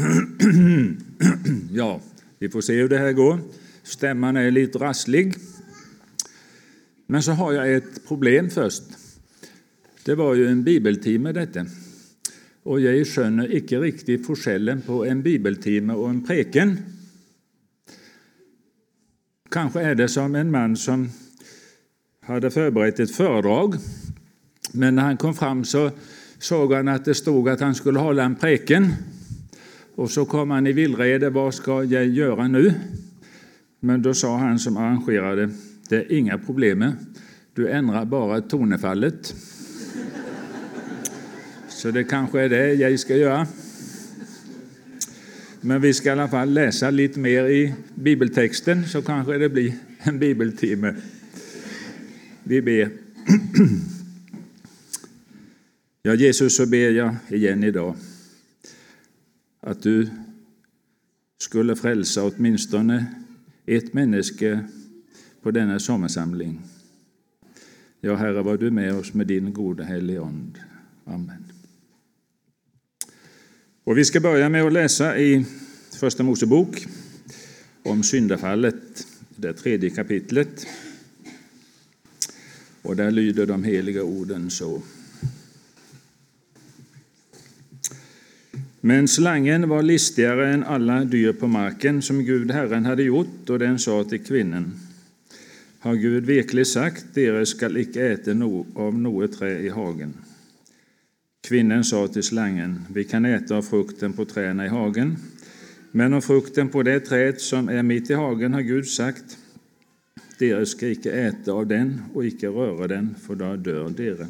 Ja, vi får se hur det här går. Stämman är lite rasslig. Men så har jag ett problem först. Det var ju en bibeltimme detta. Och jag skönner icke riktigt forskellen på en bibeltimme och en preken. Kanske är det som en man som hade förberett ett föredrag, men när han kom fram så såg han att det stod att han skulle hålla en preken. Och så kom han i villrede. Vad ska jag göra nu? Men då sa han som arrangerade, det är inga problem. Du ändrar bara tonefallet. Så det kanske är det jag ska göra. Men vi ska i alla fall läsa lite mer i bibeltexten, så kanske det blir en bibeltimme. Vi ber. Ja, Jesus, så ber jag igen idag att du skulle frälsa åtminstone ett människa på denna sommarsamling. Ja, Herre, var du med oss med din goda helige Ande. Amen. Och vi ska börja med att läsa i Första Mosebok om syndafallet, det tredje kapitlet. Och där lyder de heliga orden så. Men slangen var listigare än alla dyr på marken som Gud Herren hade gjort, och den sa till kvinnan Har Gud verkligen sagt, dere skall icke äta av något trä i hagen? Kvinnan sa till slangen, vi kan äta av frukten på träna i hagen, men av frukten på det träd som är mitt i hagen har Gud sagt, dere skall icke äta av den och icke röra den, för då dör dere.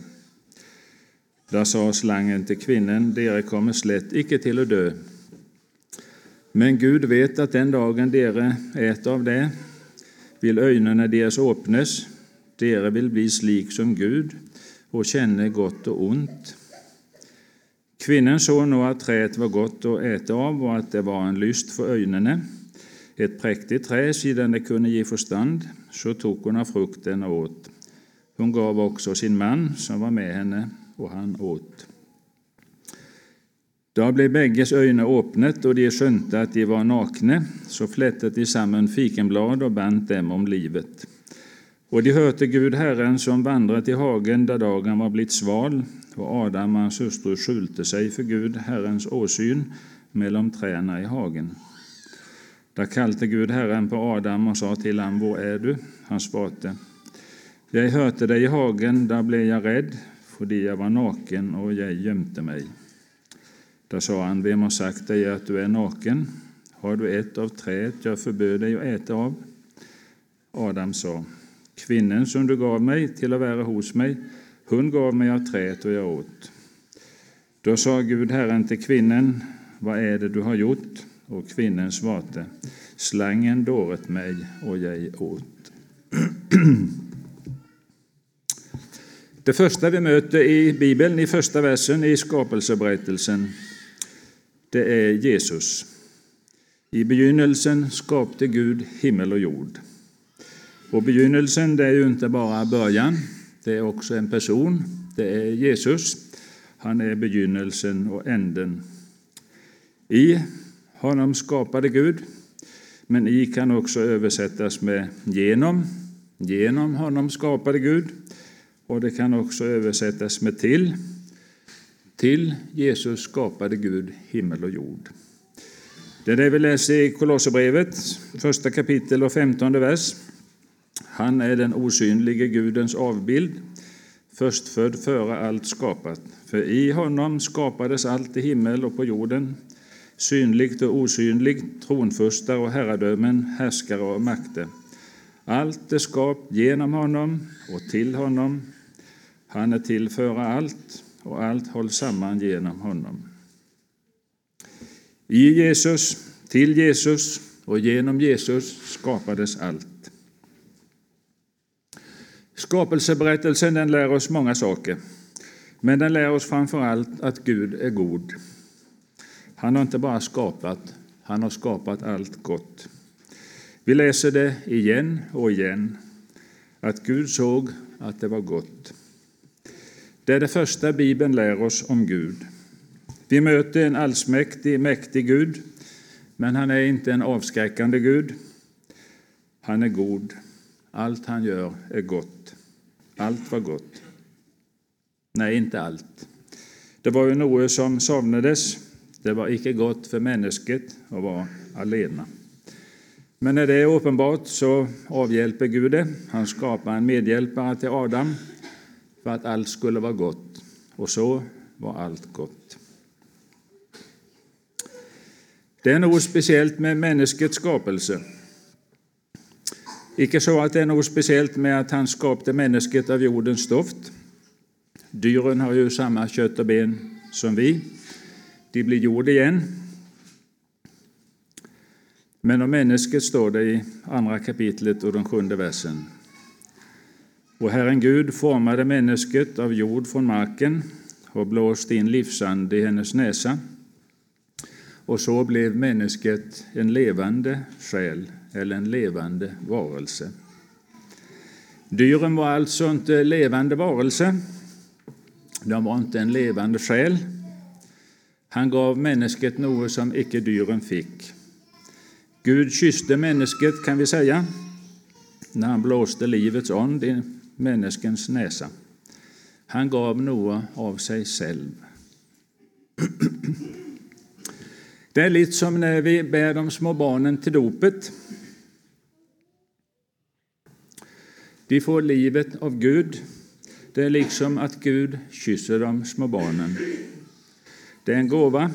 Da sa slangen til kvinnen, dere kommer slett ikke til å dø. Men Gud vet at den dagen dere eter av det, vil øynene deres åpnes, dere vil bli slik som Gud og kjenne godt og ondt. Kvinnen så nå at treet var godt å ete av, og at det var en lyst for øynene, et prektig tre, siden det kunne gi forstand, så tok hun av frukten og åt. Hun gav også sin mann, som var med henne, och han åt. Da ble begges øyne åpnet, og de skjønte at de var nakne. Så flettet de sammen fikenblad og bandt dem om livet. Og de hørte Gud Herren som vandret i hagen da dagen var blitt sval, og Adam og hans hustru skjulte seg for Gud Herrens åsyn mellom trærne i hagen. Da kalte Gud Herren på Adam og sa til ham, Hvor er du? Han svarte, Jeg hørte deg i hagen, da ble jeg redd, fordi jeg var naken og jeg gjemte meg. Da sa han, Hvem har sagt deg at du er naken? Har du ett av träet jag förbjöd dig att äta av? Adam sa, kvinnan som du gav mig till att vara hos mig hon gav mig av träet och jag åt. Då sa Gud Herren till kvinnan, vad är det du har gjort? Och kvinnan svarte, Slangen dåret mig och jag åt. Det första vi möter i Bibeln, i första versen i skapelseberättelsen, det är Jesus. I begynnelsen skapte Gud himmel och jord. Och begynnelsen det är ju inte bara början, det är också en person. Det är Jesus. Han är begynnelsen och änden. I honom skapade Gud, men i kan också översättas med genom. Genom honom skapade Gud och det kan också översättas med till. Till Jesus skapade Gud himmel och jord. Det är det vi läser i Kolosserbrevet, första kapitel och femtonde vers. Han är den osynlige Gudens avbild, förstfödd före allt skapat. För i honom skapades allt i himmel och på jorden, synligt och osynligt, tronfurstar och herradömen, härskare och makter. Allt är skapat genom honom och till honom. Han är till för allt och allt hålls samman genom honom. I Jesus, till Jesus och genom Jesus skapades allt. Skapelseberättelsen den lär oss många saker, men den lär oss framför allt att Gud är god. Han har inte bara skapat, han har skapat allt gott. Vi läser det igen och igen, att Gud såg att det var gott. Det är det första Bibeln lär oss om Gud. Vi möter en allsmäktig, mäktig Gud, men han är inte en avskräckande Gud. Han är god. Allt han gör är gott. Allt var gott. Nej, inte allt. Det var ju något som somnades. Det var icke gott för människet att vara alena. Men när det är uppenbart så avhjälper Gud det. Han skapar en medhjälpare till Adam för att allt skulle vara gott. Och så var allt gott. Det är något speciellt med människets skapelse. Icke så att det är något speciellt med att han skapade människet av jordens stoft. Dyren har ju samma kött och ben som vi. De blir jord igen. Men om människet står det i andra kapitlet och den sjunde versen. Och Herren Gud formade människet av jord från marken och blåste in livsande i hennes näsa. Och så blev människet en levande själ eller en levande varelse. Dyren var alltså inte levande varelse. De var inte en levande själ. Han gav människet något som icke dyren fick. Gud kysste människet, kan vi säga, när han blåste livets ond människans näsa. Han gav Noa av sig själv. Det är lite som när vi bär de små barnen till dopet. De får livet av Gud. Det är liksom att Gud kysser de små barnen. Det är en gåva.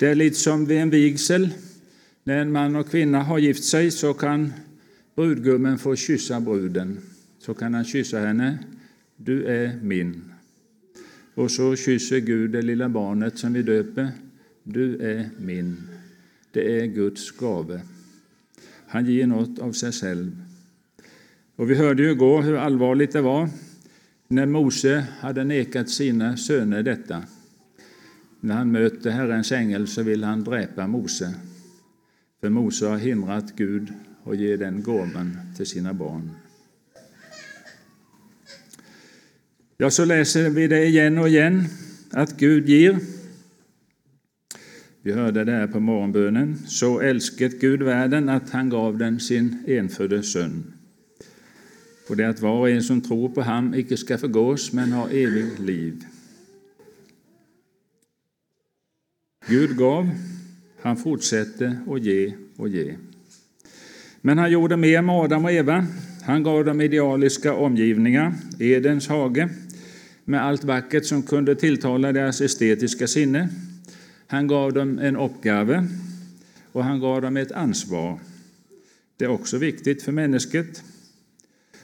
Det är lite som vid en vigsel. När en man och kvinna har gift sig så kan brudgummen få kyssa bruden. Så kan han kyssa henne. Du är min. Och så kysser Gud det lilla barnet som vi döper. Du är min. Det är Guds gave. Han ger något av sig själv. Och Vi hörde ju igår hur allvarligt det var när Mose hade nekat sina söner detta. När han möter Herrens ängel så vill han dräpa Mose. För Mose har hindrat Gud att ge den gåvan till sina barn. Ja, så läser vi det igen och igen, att Gud ger. Vi hörde det här på morgonbönen. Så älsket Gud världen att han gav den sin enfödde son. Och det att var och en som tror på ham icke ska förgås, men ha evigt liv. Gud gav, han fortsätter att ge och ge. Men han gjorde mer med Adam och Eva. Han gav dem idealiska omgivningar, Edens hage, med allt vackert som kunde tilltala deras estetiska sinne. Han gav dem en uppgave och han gav dem ett ansvar. Det är också viktigt för människan.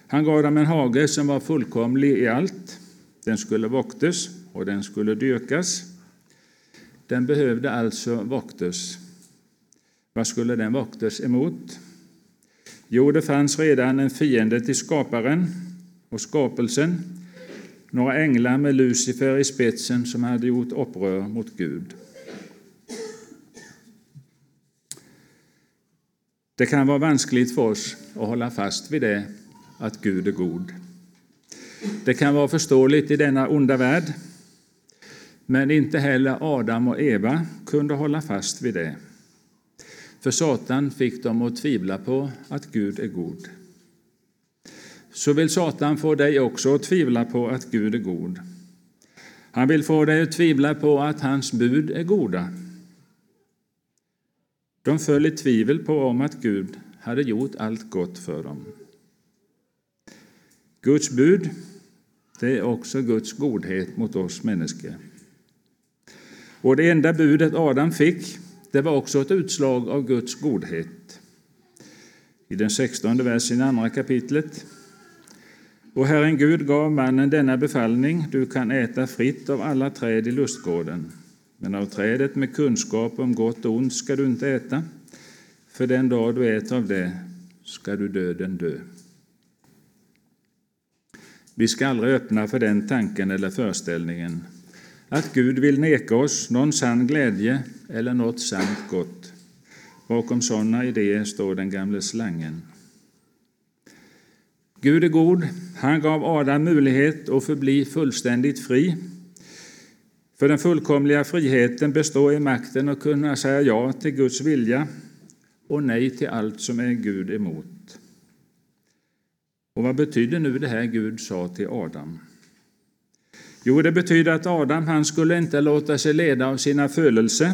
Han gav dem en hage som var fullkomlig i allt. Den skulle vaktas och den skulle dyrkas. Den behövde alltså vaktas. Vad skulle den vaktas emot? Jo, det fanns redan en fiende till skaparen och skapelsen, några änglar med Lucifer i spetsen som hade gjort upprör mot Gud. Det kan vara vanskligt för oss att hålla fast vid det, att Gud är god. Det kan vara förståeligt i denna onda värld, men inte heller Adam och Eva kunde hålla fast vid det. För Satan fick dem att tvivla på att Gud är god. Så vill Satan få dig också att tvivla på att Gud är god. Han vill få dig att tvivla på att hans bud är goda. De föll i tvivel på om att Gud hade gjort allt gott för dem. Guds bud, det är också Guds godhet mot oss människor. Och det enda budet Adam fick, det var också ett utslag av Guds godhet. I den sextonde versen i andra kapitlet. Och Herren Gud gav mannen denna befallning, du kan äta fritt av alla träd i lustgården, men av trädet med kunskap om gott och ont ska du inte äta, för den dag du äter av det ska du döden dö. Vi ska aldrig öppna för den tanken eller föreställningen att Gud vill neka oss någon sann glädje eller något sant gott. Bakom sådana idéer står den gamle slangen. Gud är god. Han gav Adam möjlighet att förbli fullständigt fri. För den fullkomliga friheten består i makten att kunna säga ja till Guds vilja och nej till allt som är Gud emot. Och vad betyder nu det här Gud sa till Adam? Jo, det betyder att Adam han skulle inte låta sig leda av sina födelser.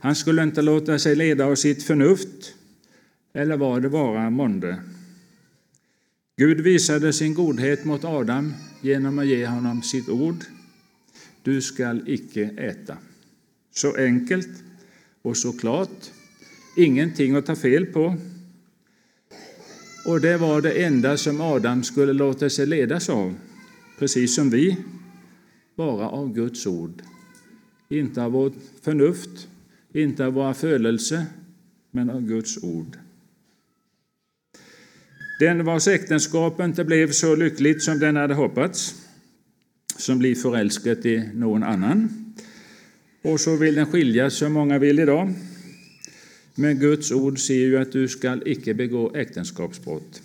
Han skulle inte låta sig leda av sitt förnuft, eller vad det vara månde. Gud visade sin godhet mot Adam genom att ge honom sitt ord. Du skall icke äta. Så enkelt och så klart. Ingenting att ta fel på. Och det var det enda som Adam skulle låta sig ledas av, precis som vi, bara av Guds ord. Inte av vårt förnuft, inte av våra födelser, men av Guds ord. Den vars äktenskap inte blev så lyckligt som den hade hoppats, som blir förälskad i någon annan, och så vill den skiljas som många vill idag. Men Guds ord säger ju att du skall icke begå äktenskapsbrott.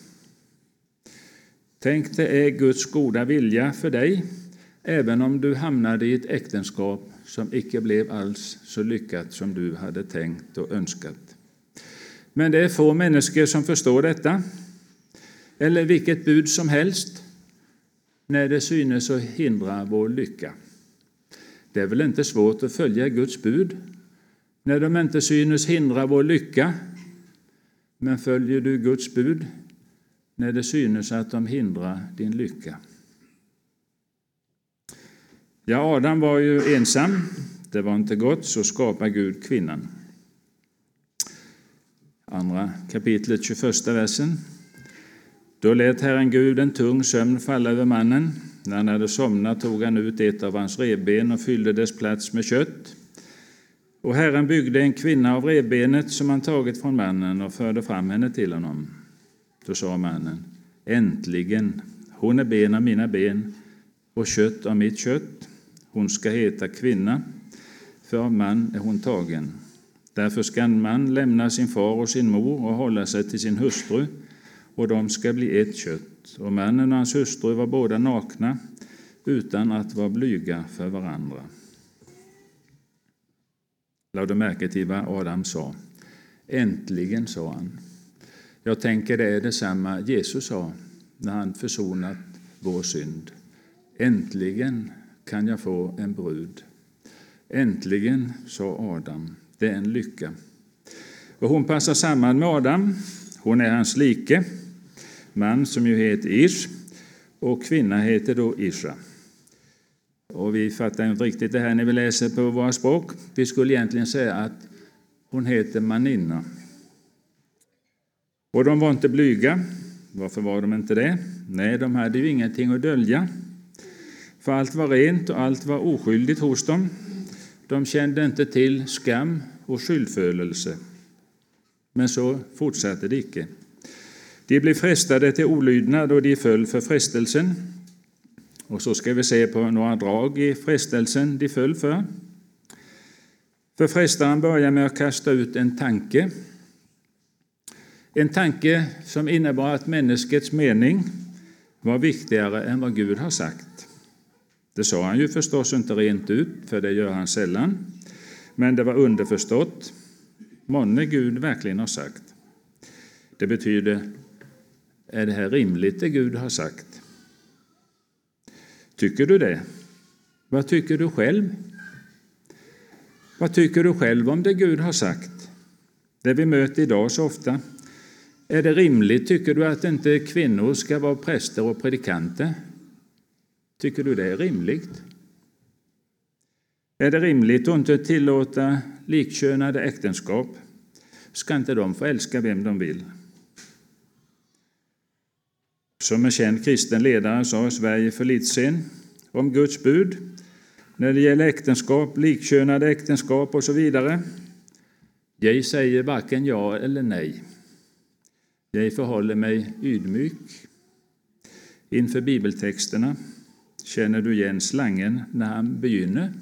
Tänk, det är Guds goda vilja för dig, även om du hamnade i ett äktenskap som icke blev alls så lyckat som du hade tänkt och önskat. Men det är få människor som förstår detta, eller vilket bud som helst, när det synes att hindra vår lycka. Det är väl inte svårt att följa Guds bud när de inte synes hindra vår lycka, men följer du Guds bud när det synes att de hindrar din lycka? Ja, Adam var ju ensam, det var inte gott, så skapar Gud kvinnan. Andra kapitlet, 21 versen. Då lät Herren Gud en tung sömn falla över mannen. När han hade somnat tog han ut ett av hans revben och fyllde dess plats med kött. Och Herren byggde en kvinna av revbenet som han tagit från mannen och förde fram henne till honom. Då sa mannen, äntligen, hon är ben av mina ben och kött av mitt kött. Hon ska heta kvinna, för av man är hon tagen. Därför ska en man lämna sin far och sin mor och hålla sig till sin hustru, och de ska bli ett kött. Och mannen och hans hustru var båda nakna, utan att vara blyga för varandra. Lade du märke till vad Adam sa? Äntligen, sa han. Jag tänker det är detsamma Jesus sa när han försonat vår synd. Äntligen kan jag få en brud. Äntligen, sa Adam. Det är en lycka. Och hon passar samman med Adam. Hon är hans like, man som ju heter Ish, och kvinna heter då Isha. Och vi fattar inte riktigt det här när vi läser på våra språk. Vi skulle egentligen säga att hon heter Maninna. Och de var inte blyga. Varför var de inte det? Nej, de hade ju ingenting att dölja. För allt var rent och allt var oskyldigt hos dem. De kände inte till skam och skyldfölelse. Men så fortsatte det icke. De blev frestade till olydnad och de föll för frestelsen. Och så ska vi se på några drag i frestelsen de föll för. För frestaren börjar med att kasta ut en tanke. En tanke som innebar att människets mening var viktigare än vad Gud har sagt. Det sa han ju förstås inte rent ut, för det gör han sällan, men det var underförstått. Månne Gud verkligen har sagt. Det betyder, är det här rimligt det Gud har sagt? Tycker du det? Vad tycker du själv? Vad tycker du själv om det Gud har sagt? Det vi möter idag så ofta. Är det rimligt, tycker du, att inte kvinnor ska vara präster och predikanter? Tycker du det är rimligt? Är det rimligt att inte tillåta likkönade äktenskap? Ska inte de få älska vem de vill? Som en känd kristen ledare sa i Sverige för lite sen om Guds bud när det gäller äktenskap, likkönade äktenskap och så vidare. Jag säger varken ja eller nej. Jag förhåller mig ydmyk inför bibeltexterna. Känner du igen slangen när han begynner?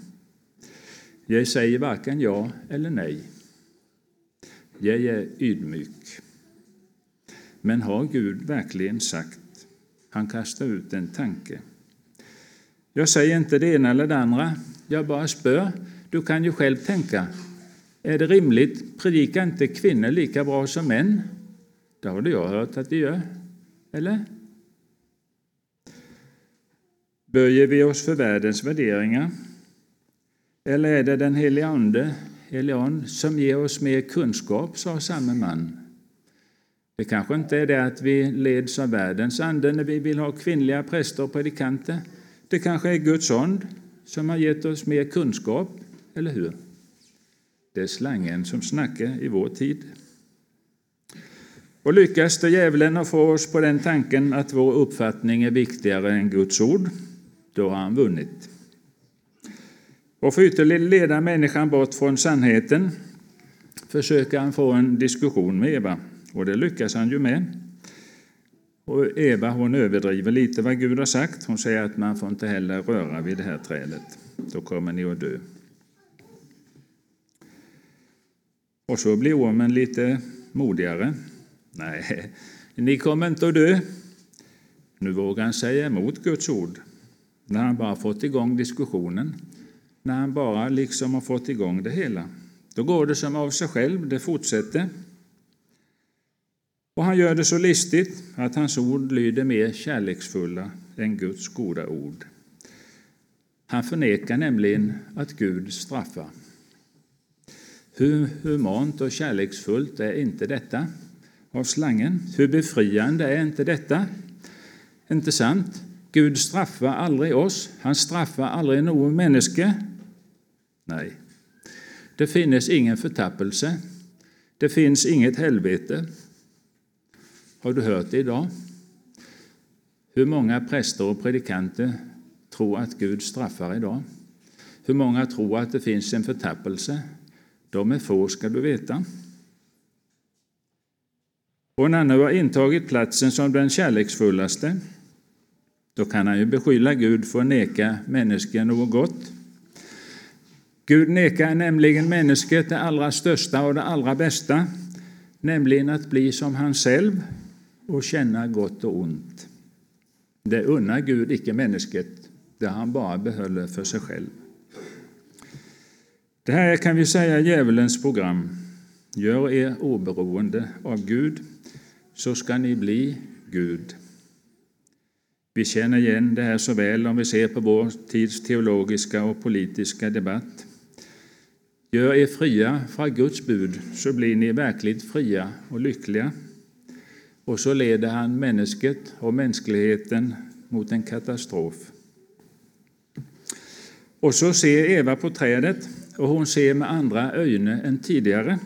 Jag säger varken ja eller nej. Jag är ydmyk. Men har Gud verkligen sagt? Han kastar ut en tanke. Jag säger inte det ena eller det andra, jag bara spör. Du kan ju själv tänka. Är det rimligt? Predikar inte kvinnor lika bra som män? Det har jag hört att de gör. Eller? Böjer vi oss för världens värderingar? Eller är det den helige Ande, Elion, som ger oss mer kunskap, sa samme man. Det kanske inte är det att vi leds av världens ande när vi vill ha kvinnliga präster och predikanter. Det kanske är Guds ond som har gett oss mer kunskap, eller hur? Det är slangen som snackar i vår tid. Och lyckas det djävulen att få oss på den tanken att vår uppfattning är viktigare än Guds ord, då har han vunnit. Och för ytterligare leda människan bort från sannheten försöker han få en diskussion med Eva, och det lyckas han ju med. Och Eva hon överdriver lite vad Gud har sagt. Hon säger att man får inte heller röra vid det här trädet, då kommer ni att dö. Och så blir ormen lite modigare. Nej, ni kommer inte att dö. Nu vågar han säga emot Guds ord, när han bara fått igång diskussionen, när han bara liksom har fått igång det hela. Då går det som av sig själv, det fortsätter. Och han gör det så listigt att hans ord lyder mer kärleksfulla än Guds goda ord. Han förnekar nämligen att Gud straffar. Hur humant och kärleksfullt är inte detta av slangen? Hur befriande är inte detta? Inte sant? Gud straffar aldrig oss, han straffar aldrig någon människa. Nej, det finns ingen förtappelse, det finns inget helvete. Har du hört det idag? Hur många präster och predikanter tror att Gud straffar idag? Hur många tror att det finns en förtappelse? De är få, ska du veta. Och när nu har intagit platsen som den kärleksfullaste, då kan han ju beskylla Gud för att neka människan något gott. Gud nekar nämligen människan det allra största och det allra bästa, nämligen att bli som han själv och känna gott och ont. Det unnar Gud icke människet, det han bara behåller för sig själv. Det här kan vi säga djävulens program. Gör er oberoende av Gud, så ska ni bli Gud. Vi känner igen det här så väl om vi ser på vår tids teologiska och politiska debatt. Gör er fria från Guds bud, så blir ni verkligt fria och lyckliga. Och så leder han människet och mänskligheten mot en katastrof. Och så ser Eva på trädet, och hon ser med andra ögon än tidigare.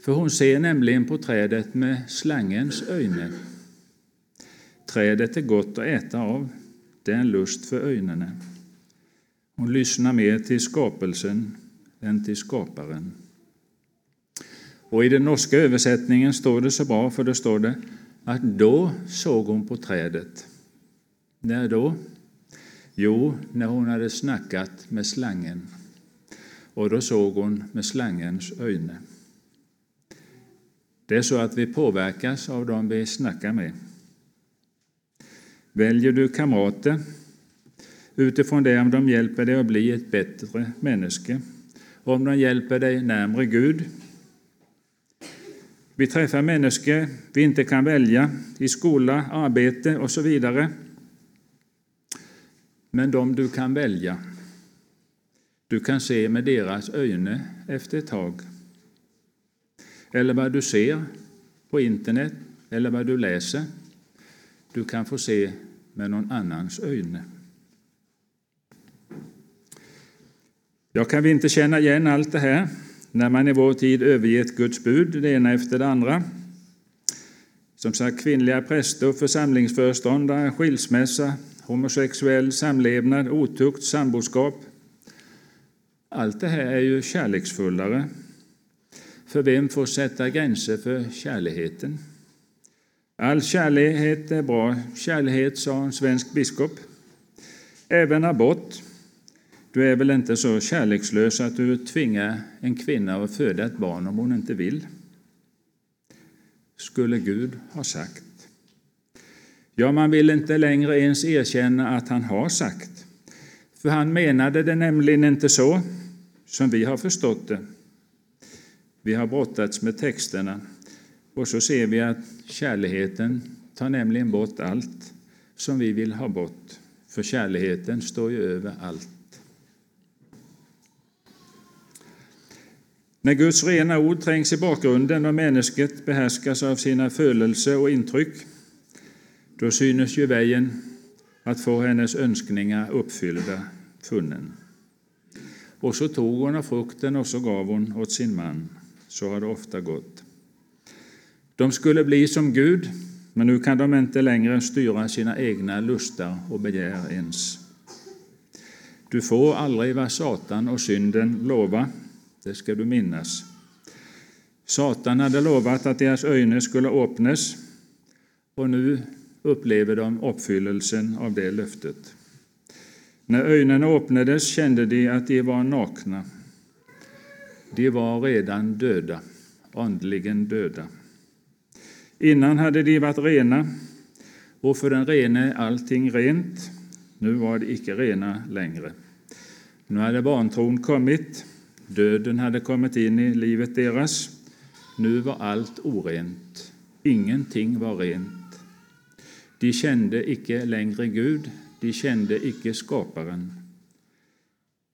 För hon ser nämligen på trädet med slangens ögon. Trädet är gott att äta av, det är en lust för ögonen. Hon lyssnar mer till skapelsen än till skaparen. Och I den norska översättningen står det så bra, för då står det att då såg hon på trädet. När då? Jo, när hon hade snackat med slangen. Och då såg hon med slangens ögon. Det är så att vi påverkas av dem vi snackar med. Väljer du kamrater utifrån det om de hjälper dig att bli ett bättre människa, om de hjälper dig närmre Gud. Vi träffar människor vi inte kan välja i skola, arbete och så vidare. Men de du kan välja, du kan se med deras ögon efter ett tag. Eller vad du ser på internet eller vad du läser. Du kan få se med någon annans ögon. Jag kan vi inte känna igen allt det här när man i vår tid övergett Guds bud, det ena efter det andra. Som sagt, kvinnliga präster, församlingsföreståndare, skilsmässa, homosexuell samlevnad, otukt, samboskap. Allt det här är ju kärleksfullare. För vem får sätta gränser för kärleken? All kärlek är bra kärlek, sa en svensk biskop. Även abort. Du är väl inte så kärlekslös att du tvingar en kvinna att föda ett barn om hon inte vill? Skulle Gud ha sagt. Ja, man vill inte längre ens erkänna att han har sagt. För han menade det nämligen inte så som vi har förstått det. Vi har brottats med texterna och så ser vi att kärleken tar nämligen bort allt som vi vill ha bort, för kärleken står ju över allt. När Guds rena ord trängs i bakgrunden och människet behärskas av sina födelser och intryck, då synes ju vägen att få hennes önskningar uppfyllda funnen. Och så tog hon av frukten och så gav hon åt sin man. Så har det ofta gått. De skulle bli som Gud, men nu kan de inte längre styra sina egna lustar och begär ens. Du får aldrig vad Satan och synden lovar det ska du minnas. Satan hade lovat att deras ögon skulle öppnas, och nu upplever de uppfyllelsen av det löftet. När ögonen öppnades kände de att de var nakna. De var redan döda, andligen döda. Innan hade de varit rena, och för den rene är allting rent. Nu var de icke rena längre. Nu hade barntron kommit, döden hade kommit in i livet deras. Nu var allt orent, ingenting var rent. De kände icke längre Gud, de kände icke Skaparen.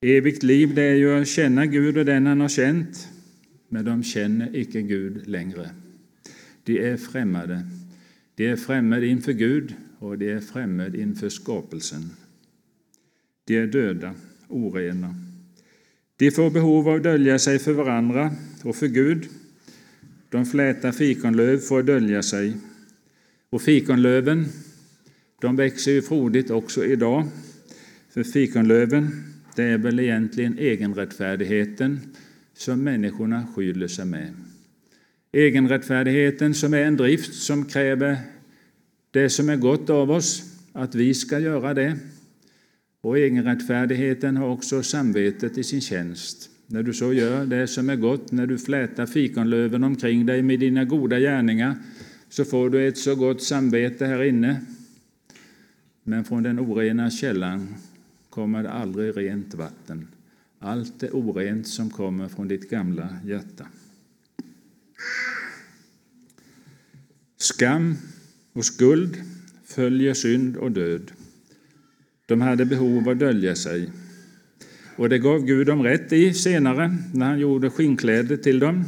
Evigt liv det är ju att känna Gud och den han har känt, men de känner icke Gud längre. De är främmade. De är främmade inför Gud och de är främmade inför skapelsen. De är döda, orena. De får behov av att dölja sig för varandra och för Gud. De flätar fikonlöv för att dölja sig. Och fikonlöven de växer ju frodigt också idag, för fikonlöven det är väl egentligen egenrättfärdigheten som människorna skyller sig med. Egenrättfärdigheten som är en drift som kräver det som är gott av oss, att vi ska göra det. Och egenrättfärdigheten har också samvetet i sin tjänst. När du så gör det som är gott, när du flätar fikonlöven omkring dig med dina goda gärningar, så får du ett så gott samvete här inne men från den orena källan kommer det aldrig rent vatten. Allt är orent som kommer från ditt gamla hjärta. Skam och skuld följer synd och död. De hade behov av att dölja sig. Och det gav Gud dem rätt i senare, när han gjorde skinnkläder till dem.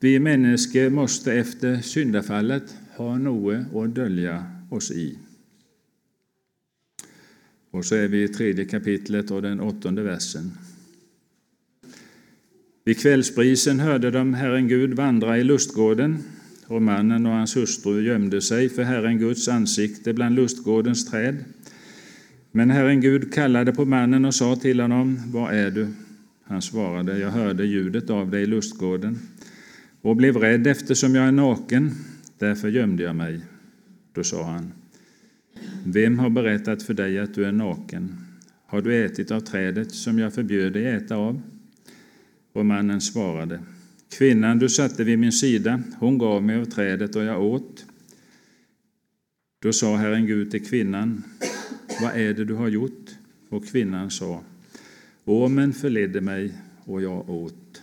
Vi människor måste efter syndafallet ha något att dölja oss i. Och så är vi i tredje kapitlet och den åttonde versen. Vid kvällsbrisen hörde de Herren Gud vandra i lustgården, och mannen och hans hustru gömde sig för Herren Guds ansikte bland lustgårdens träd. Men Herren Gud kallade på mannen och sa till honom, Var är du? Han svarade, Jag hörde ljudet av dig i lustgården och blev rädd eftersom jag är naken, därför gömde jag mig. Då sa han, vem har berättat för dig att du är naken? Har du ätit av trädet som jag förbjöd dig äta av? Och mannen svarade, Kvinnan du satte vid min sida, hon gav mig av trädet och jag åt. Då sa Herren Gud till kvinnan, vad är det du har gjort? Och kvinnan sa, Ormen förledde mig och jag åt.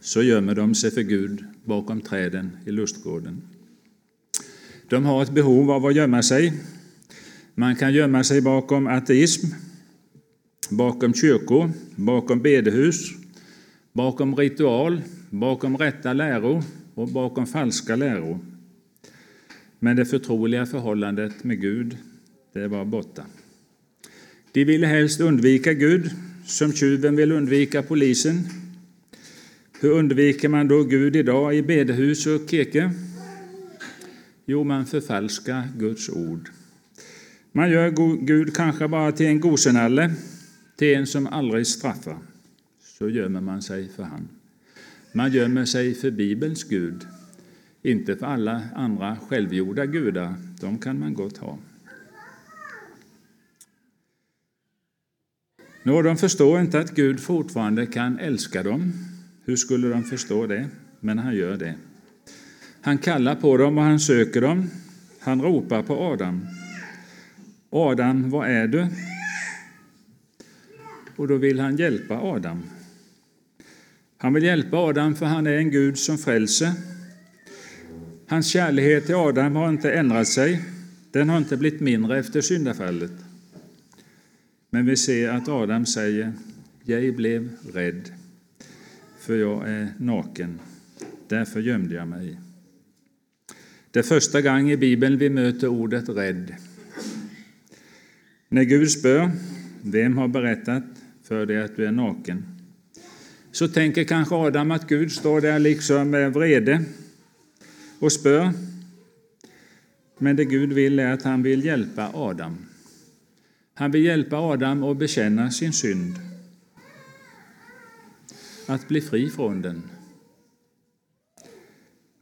Så gömmer de sig för Gud bakom träden i lustgården. De har ett behov av att gömma sig. Man kan gömma sig bakom ateism, bakom kyrkor, bakom bedehus, bakom ritual, bakom rätta läror och bakom falska läror. Men det förtroliga förhållandet med Gud, det var borta. De ville helst undvika Gud, som tjuven vill undvika polisen. Hur undviker man då Gud idag i bedehus och kyrkor? Jo, man förfalskar Guds ord. Man gör Gud kanske bara till en gosenalle, till en som aldrig straffar. Så gömmer man sig för han. Man gömmer sig för Bibelns Gud, inte för alla andra självgjorda gudar. De kan man gott ha. Nå, de förstår inte att Gud fortfarande kan älska dem. Hur skulle de förstå det? Men han gör det. Han kallar på dem och han söker dem. Han ropar på Adam. Adam, var är du? Och då vill han hjälpa Adam. Han vill hjälpa Adam för han är en Gud som frälser. Hans kärlek till Adam har inte ändrat sig. Den har inte blivit mindre efter syndafallet. Men vi ser att Adam säger, jag blev rädd, för jag är naken. Därför gömde jag mig. Det är första gången i Bibeln vi möter ordet rädd. När Gud spör, vem har berättat för dig att du är naken? Så tänker kanske Adam att Gud står där liksom med vrede och spö. Men det Gud vill är att han vill hjälpa Adam. Han vill hjälpa Adam att bekänna sin synd, att bli fri från den.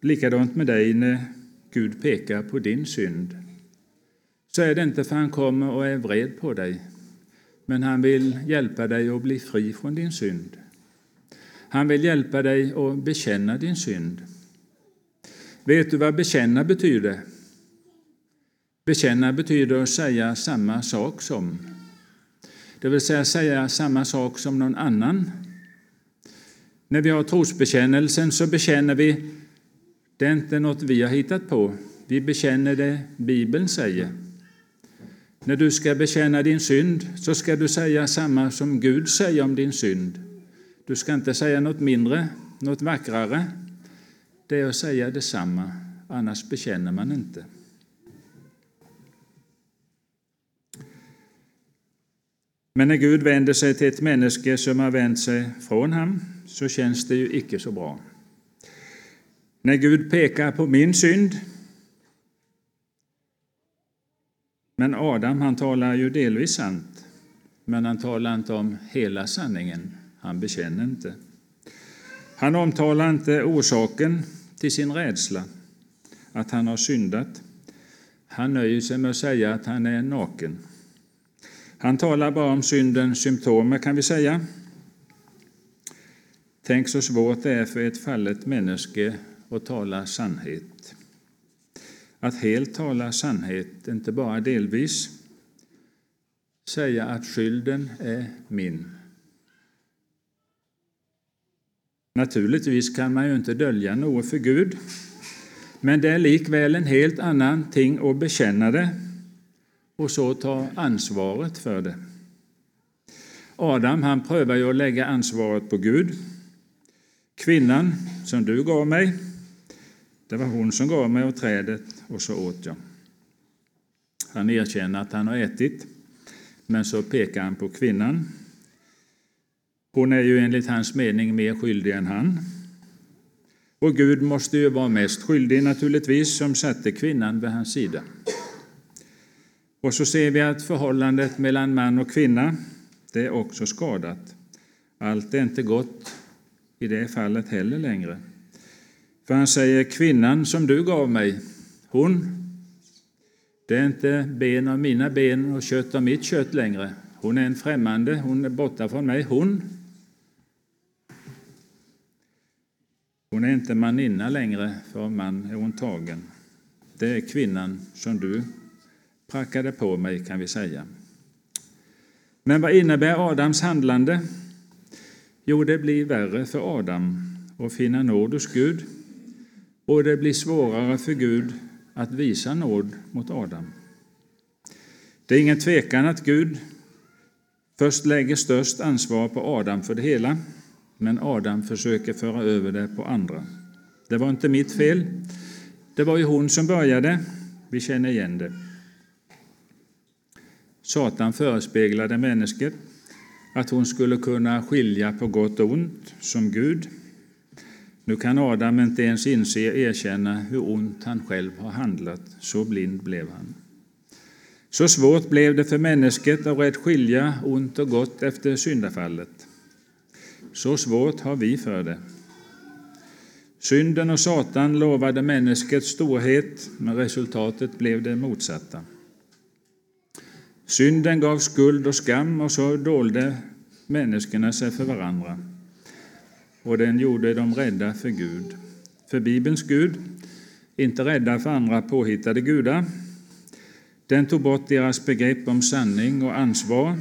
Likadant med dig när Gud pekar på din synd. Så är det inte för han kommer och är vred på dig, men han vill hjälpa dig att bli fri från din synd. Han vill hjälpa dig att bekänna din synd. Vet du vad bekänna betyder? Bekänna betyder att säga samma sak som. Det vill säga säga samma sak som någon annan. När vi har trosbekännelsen så bekänner vi, det är inte något vi har hittat på, vi bekänner det Bibeln säger. När du ska bekänna din synd så ska du säga samma som Gud säger om din synd. Du ska inte säga något mindre, något vackrare. Det är att säga detsamma, annars bekänner man inte. Men när Gud vänder sig till ett människa som har vänt sig från honom så känns det ju icke så bra. När Gud pekar på min synd Men Adam han talar ju delvis sant, men han talar inte om hela sanningen. Han bekänner inte. Han omtalar inte orsaken till sin rädsla, att han har syndat. Han nöjer sig med att säga att han är naken. Han talar bara om syndens symptomer, kan vi säga. Tänk så svårt det är för ett fallet människa att tala sannhet. Att helt tala sannhet, inte bara delvis. Säga att skylden är min. Naturligtvis kan man ju inte dölja något för Gud, men det är likväl en helt annan ting att bekänna det och så ta ansvaret för det. Adam han prövar ju att lägga ansvaret på Gud. Kvinnan som du gav mig, det var hon som gav mig av trädet och så åt jag. Han erkänner att han har ätit, men så pekar han på kvinnan. Hon är ju enligt hans mening mer skyldig än han. Och Gud måste ju vara mest skyldig naturligtvis, som satte kvinnan vid hans sida. Och så ser vi att förhållandet mellan man och kvinna, det är också skadat. Allt är inte gott i det fallet heller längre. För han säger, kvinnan som du gav mig, hon, det är inte ben av mina ben och kött av mitt kött längre. Hon är en främmande, hon är borta från mig. Hon, hon är inte maninna längre, för man är hon tagen. Det är kvinnan som du prackade på mig, kan vi säga. Men vad innebär Adams handlande? Jo, det blir värre för Adam att finna nåd hos Gud och det blir svårare för Gud att visa nåd mot Adam. Det är ingen tvekan att Gud först lägger störst ansvar på Adam för det hela, men Adam försöker föra över det på andra. Det var inte mitt fel. Det var ju hon som började. Vi känner igen det. Satan förespeglade människan att hon skulle kunna skilja på gott och ont som Gud nu kan Adam inte ens inse, och erkänna hur ont han själv har handlat. Så blind blev han. Så svårt blev det för människan att rätt skilja ont och gott efter syndafallet. Så svårt har vi för det. Synden och Satan lovade människets storhet, men resultatet blev det motsatta. Synden gav skuld och skam, och så dolde människorna sig för varandra och den gjorde dem rädda för Gud. För Bibelns Gud, inte rädda för andra påhittade gudar. Den tog bort deras begrepp om sanning och ansvar.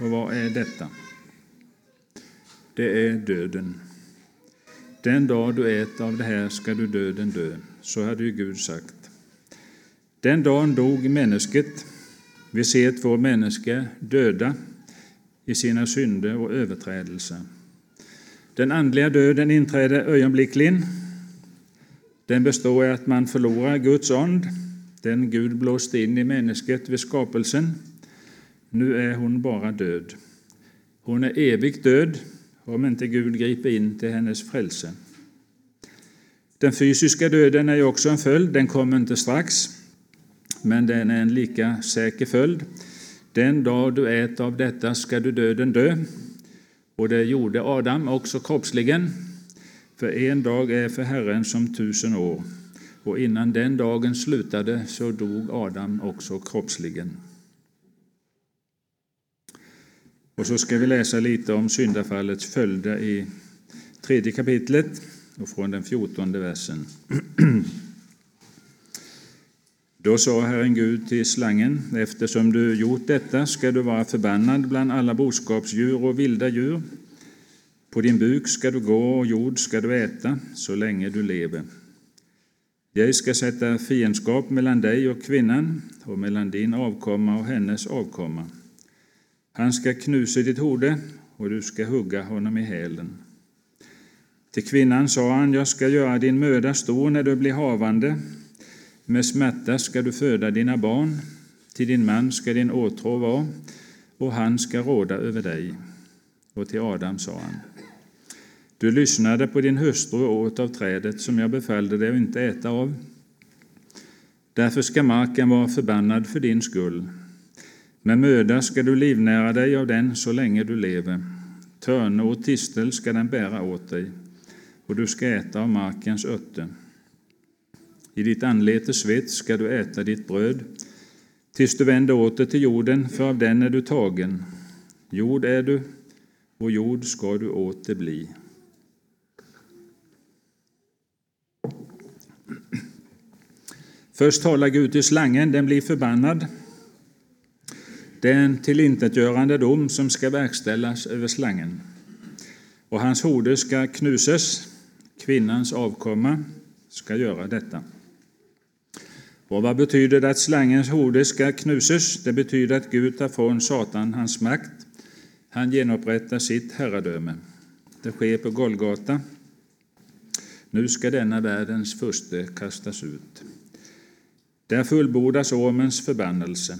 Och vad är detta? Det är döden. Den dag du äter av det här ska du döden dö. Så hade ju Gud sagt. Den dagen dog människet. Vi ser två människor döda i sina synder och överträdelser. Den andliga döden inträder ögonblickligen. Den består i att man förlorar Guds ond, den Gud blåste in i människet vid skapelsen. Nu är hon bara död. Hon är evigt död om inte Gud griper in till hennes frälse. Den fysiska döden är ju också en följd, den kommer inte strax, men den är en lika säker följd. Den dag du äter av detta ska du döden dö. Och det gjorde Adam också kroppsligen, för en dag är för Herren som tusen år. Och innan den dagen slutade så dog Adam också kroppsligen. Och så ska vi läsa lite om syndafallets följder i tredje kapitlet och från den fjortonde versen. Då sa Herren Gud till slangen, eftersom du gjort detta ska du vara förbannad bland alla boskapsdjur och vilda djur. På din buk ska du gå och jord ska du äta så länge du lever. Jag ska sätta fiendskap mellan dig och kvinnan och mellan din avkomma och hennes avkomma. Han ska knusa ditt hode och du ska hugga honom i hälen. Till kvinnan sa han, jag ska göra din möda stor när du blir havande med smärta ska du föda dina barn, till din man ska din åtrå vara, och han ska råda över dig. Och till Adam sa han, du lyssnade på din hustru och åt av trädet som jag befallde dig att inte äta av. Därför ska marken vara förbannad för din skull. Med möda ska du livnära dig av den så länge du lever. Törne och tistel ska den bära åt dig, och du ska äta av markens örter. I ditt anletes svett ska du äta ditt bröd, tills du vänder åter till jorden, för av den är du tagen. Jord är du, och jord ska du åter bli. Först talar Gud till slangen, den blir förbannad. Det är en tillintetgörande dom som ska verkställas över slangen. Och hans hode ska knuses. kvinnans avkomma ska göra detta. Och vad betyder det att slangens hode ska knuses? Det betyder att Gud tar från Satan hans makt. Han genupprättar sitt herradöme. Det sker på Golgata. Nu ska denna världens furste kastas ut. Där fullbordas ormens förbannelse.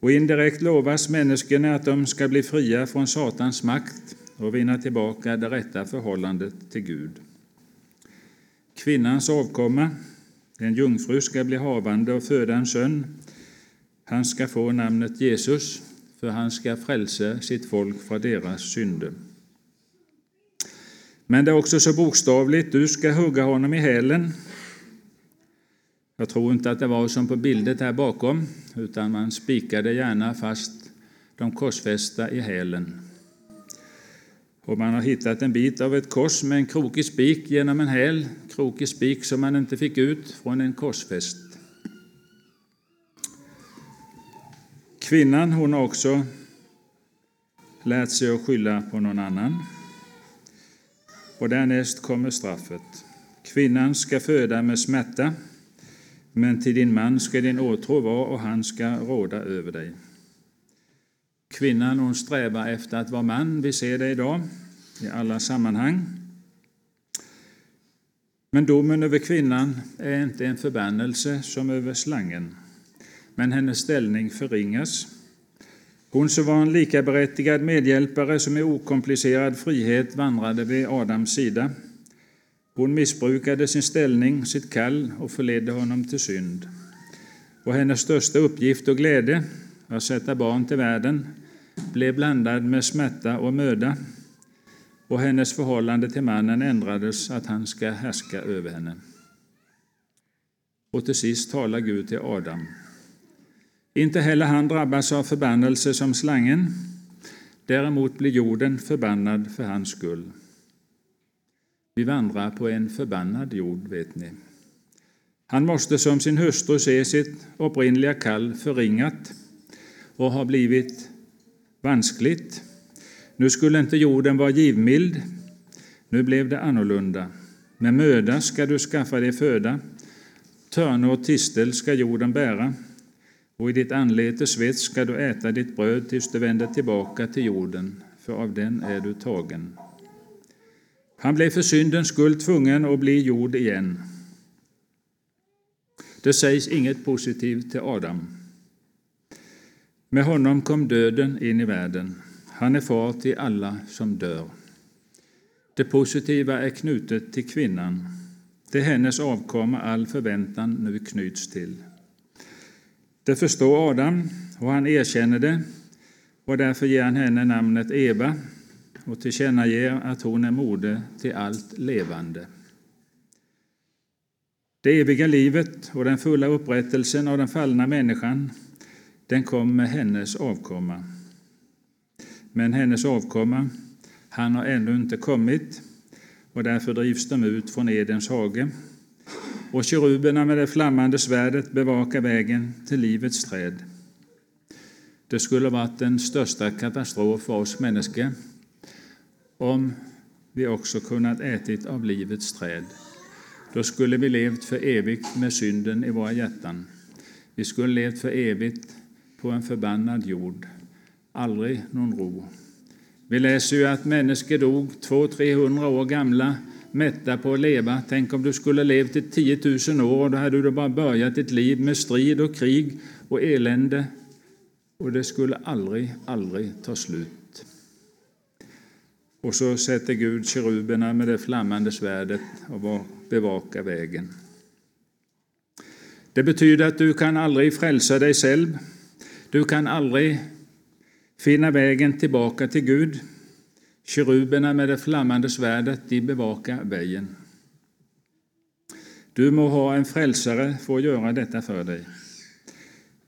Och indirekt lovas människorna att de ska bli fria från Satans makt och vinna tillbaka det rätta förhållandet till Gud. Kvinnans avkomma en jungfru ska bli havande och föda en son. Han ska få namnet Jesus, för han ska frälsa sitt folk från deras synder. Men det är också så bokstavligt, du ska hugga honom i hälen. Jag tror inte att det var som på bildet här bakom, utan man spikade gärna fast de korsfästa i hälen. Och man har hittat en bit av ett kors med en krokig spik genom en häl, krokig spik som man inte fick ut från en korsfäst. Kvinnan hon har också lärt sig att skylla på någon annan. Och därnäst kommer straffet. Kvinnan ska föda med smärta, men till din man ska din åtrå vara och han ska råda över dig. Kvinnan hon strävar efter att vara man. Vi ser det idag i alla sammanhang. Men domen över kvinnan är inte en förbannelse som över slangen, men hennes ställning förringas. Hon som var en likaberättigad medhjälpare som i okomplicerad frihet vandrade vid Adams sida. Hon missbrukade sin ställning, sitt kall och förledde honom till synd. Och hennes största uppgift och glädje, att sätta barn till världen, blev blandad med smärta och möda, och hennes förhållande till mannen ändrades att han ska härska över henne. Och till sist talar Gud till Adam. Inte heller han drabbas av förbannelse som slangen, däremot blir jorden förbannad för hans skull. Vi vandrar på en förbannad jord, vet ni. Han måste som sin hustru se sitt upprinnliga kall förringat och ha blivit vanskligt. Nu skulle inte jorden vara givmild, nu blev det annorlunda. Med möda ska du skaffa dig föda, törne och tistel ska jorden bära, och i ditt anletes svett ska du äta ditt bröd tills du vänder tillbaka till jorden, för av den är du tagen. Han blev för syndens skull tvungen att bli jord igen. Det sägs inget positivt till Adam. Med honom kom döden in i världen. Han är far till alla som dör. Det positiva är knutet till kvinnan. Det är hennes avkomma all förväntan nu knyts till. Det förstår Adam, och han erkänner det, och därför ger han henne namnet Eva och tillkännager att hon är moder till allt levande. Det eviga livet och den fulla upprättelsen av den fallna människan, den kom med hennes avkomma. Men hennes avkomma, han har ännu inte kommit, och därför drivs de ut från Edens hage. Och keruberna med det flammande svärdet bevakar vägen till livets träd. Det skulle varit den största katastrof för oss människor om vi också kunnat ätit av livets träd. Då skulle vi levt för evigt med synden i våra hjärtan. Vi skulle levt för evigt på en förbannad jord. Aldrig någon ro. Vi läser ju att människor dog 200-300 år gamla, mätta på att leva. Tänk om du skulle levt i 10 000 år, då hade du bara börjat ditt liv med strid och krig och elände. Och det skulle aldrig, aldrig ta slut. Och så sätter Gud keruberna med det flammande svärdet och bevakar vägen. Det betyder att du kan aldrig frälsa dig själv. Du kan aldrig finna vägen tillbaka till Gud. Keruberna med det flammande svärdet, de bevakar vägen. Du må ha en frälsare för att göra detta för dig.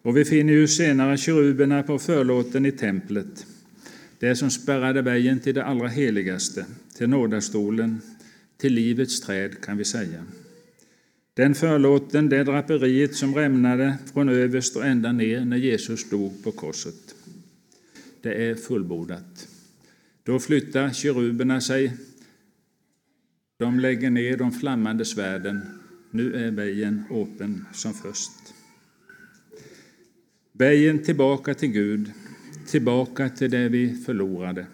Och vi finner ju senare keruberna på förlåten i templet det som spärrade vägen till det allra heligaste, till nådastolen, till livets träd, kan vi säga. Den förlåten, det draperiet som rämnade från överst och ända ner när Jesus dog på korset. Det är fullbordat. Då flyttar keruberna sig. De lägger ner de flammande svärden. Nu är vägen öppen som först. Vägen tillbaka till Gud, tillbaka till det vi förlorade.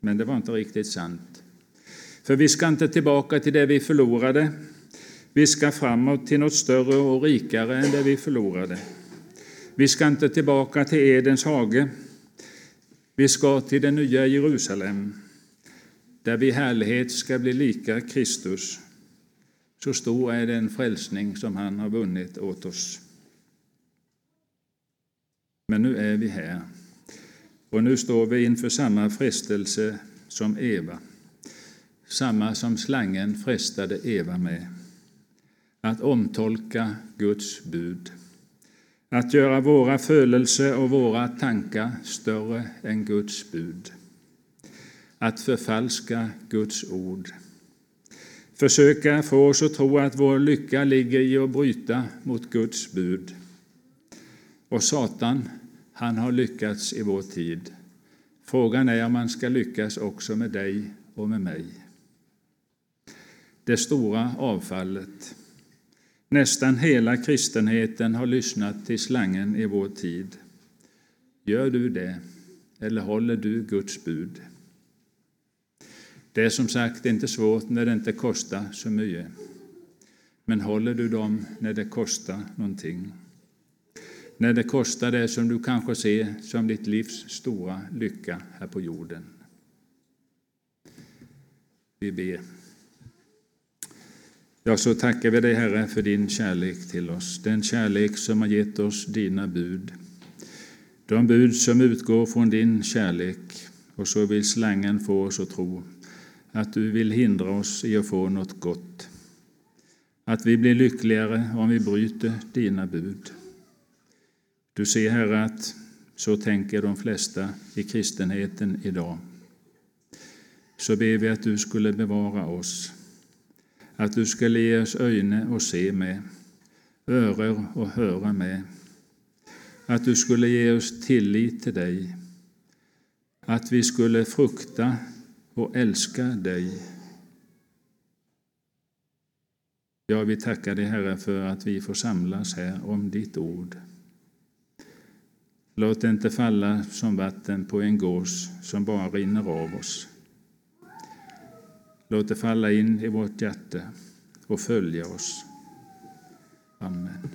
Men det var inte riktigt sant. För vi ska inte tillbaka till det vi förlorade. Vi ska framåt till något större och rikare än det vi förlorade. Vi ska inte tillbaka till Edens hage. Vi ska till det nya Jerusalem, där vi i härlighet ska bli lika Kristus. Så stor är den frälsning som han har vunnit åt oss. Men nu är vi här. Och nu står vi inför samma frestelse som Eva, samma som slangen frestade Eva med, att omtolka Guds bud, att göra våra födelser och våra tankar större än Guds bud, att förfalska Guds ord, försöka få oss att tro att vår lycka ligger i att bryta mot Guds bud. Och Satan han har lyckats i vår tid. Frågan är om han ska lyckas också med dig och med mig. Det stora avfallet. Nästan hela kristenheten har lyssnat till slangen i vår tid. Gör du det, eller håller du Guds bud? Det är som sagt inte svårt när det inte kostar så mycket. Men håller du dem när det kostar någonting? När det kostar det som du kanske ser som ditt livs stora lycka här på jorden. Vi ber. Ja, så tackar vi dig, Herre, för din kärlek till oss, den kärlek som har gett oss dina bud. De bud som utgår från din kärlek, och så vill slangen få oss att tro att du vill hindra oss i att få något gott, att vi blir lyckligare om vi bryter dina bud. Du ser, Herre, att så tänker de flesta i kristenheten idag. Så ber vi att du skulle bevara oss, att du skulle ge oss öjne och se med, öron att höra med. Att du skulle ge oss tillit till dig. Att vi skulle frukta och älska dig. Ja, vi tackar dig, Herre, för att vi får samlas här om ditt ord. Låt det inte falla som vatten på en gås som bara rinner av oss. Låt det falla in i vårt hjärta och följa oss. Amen.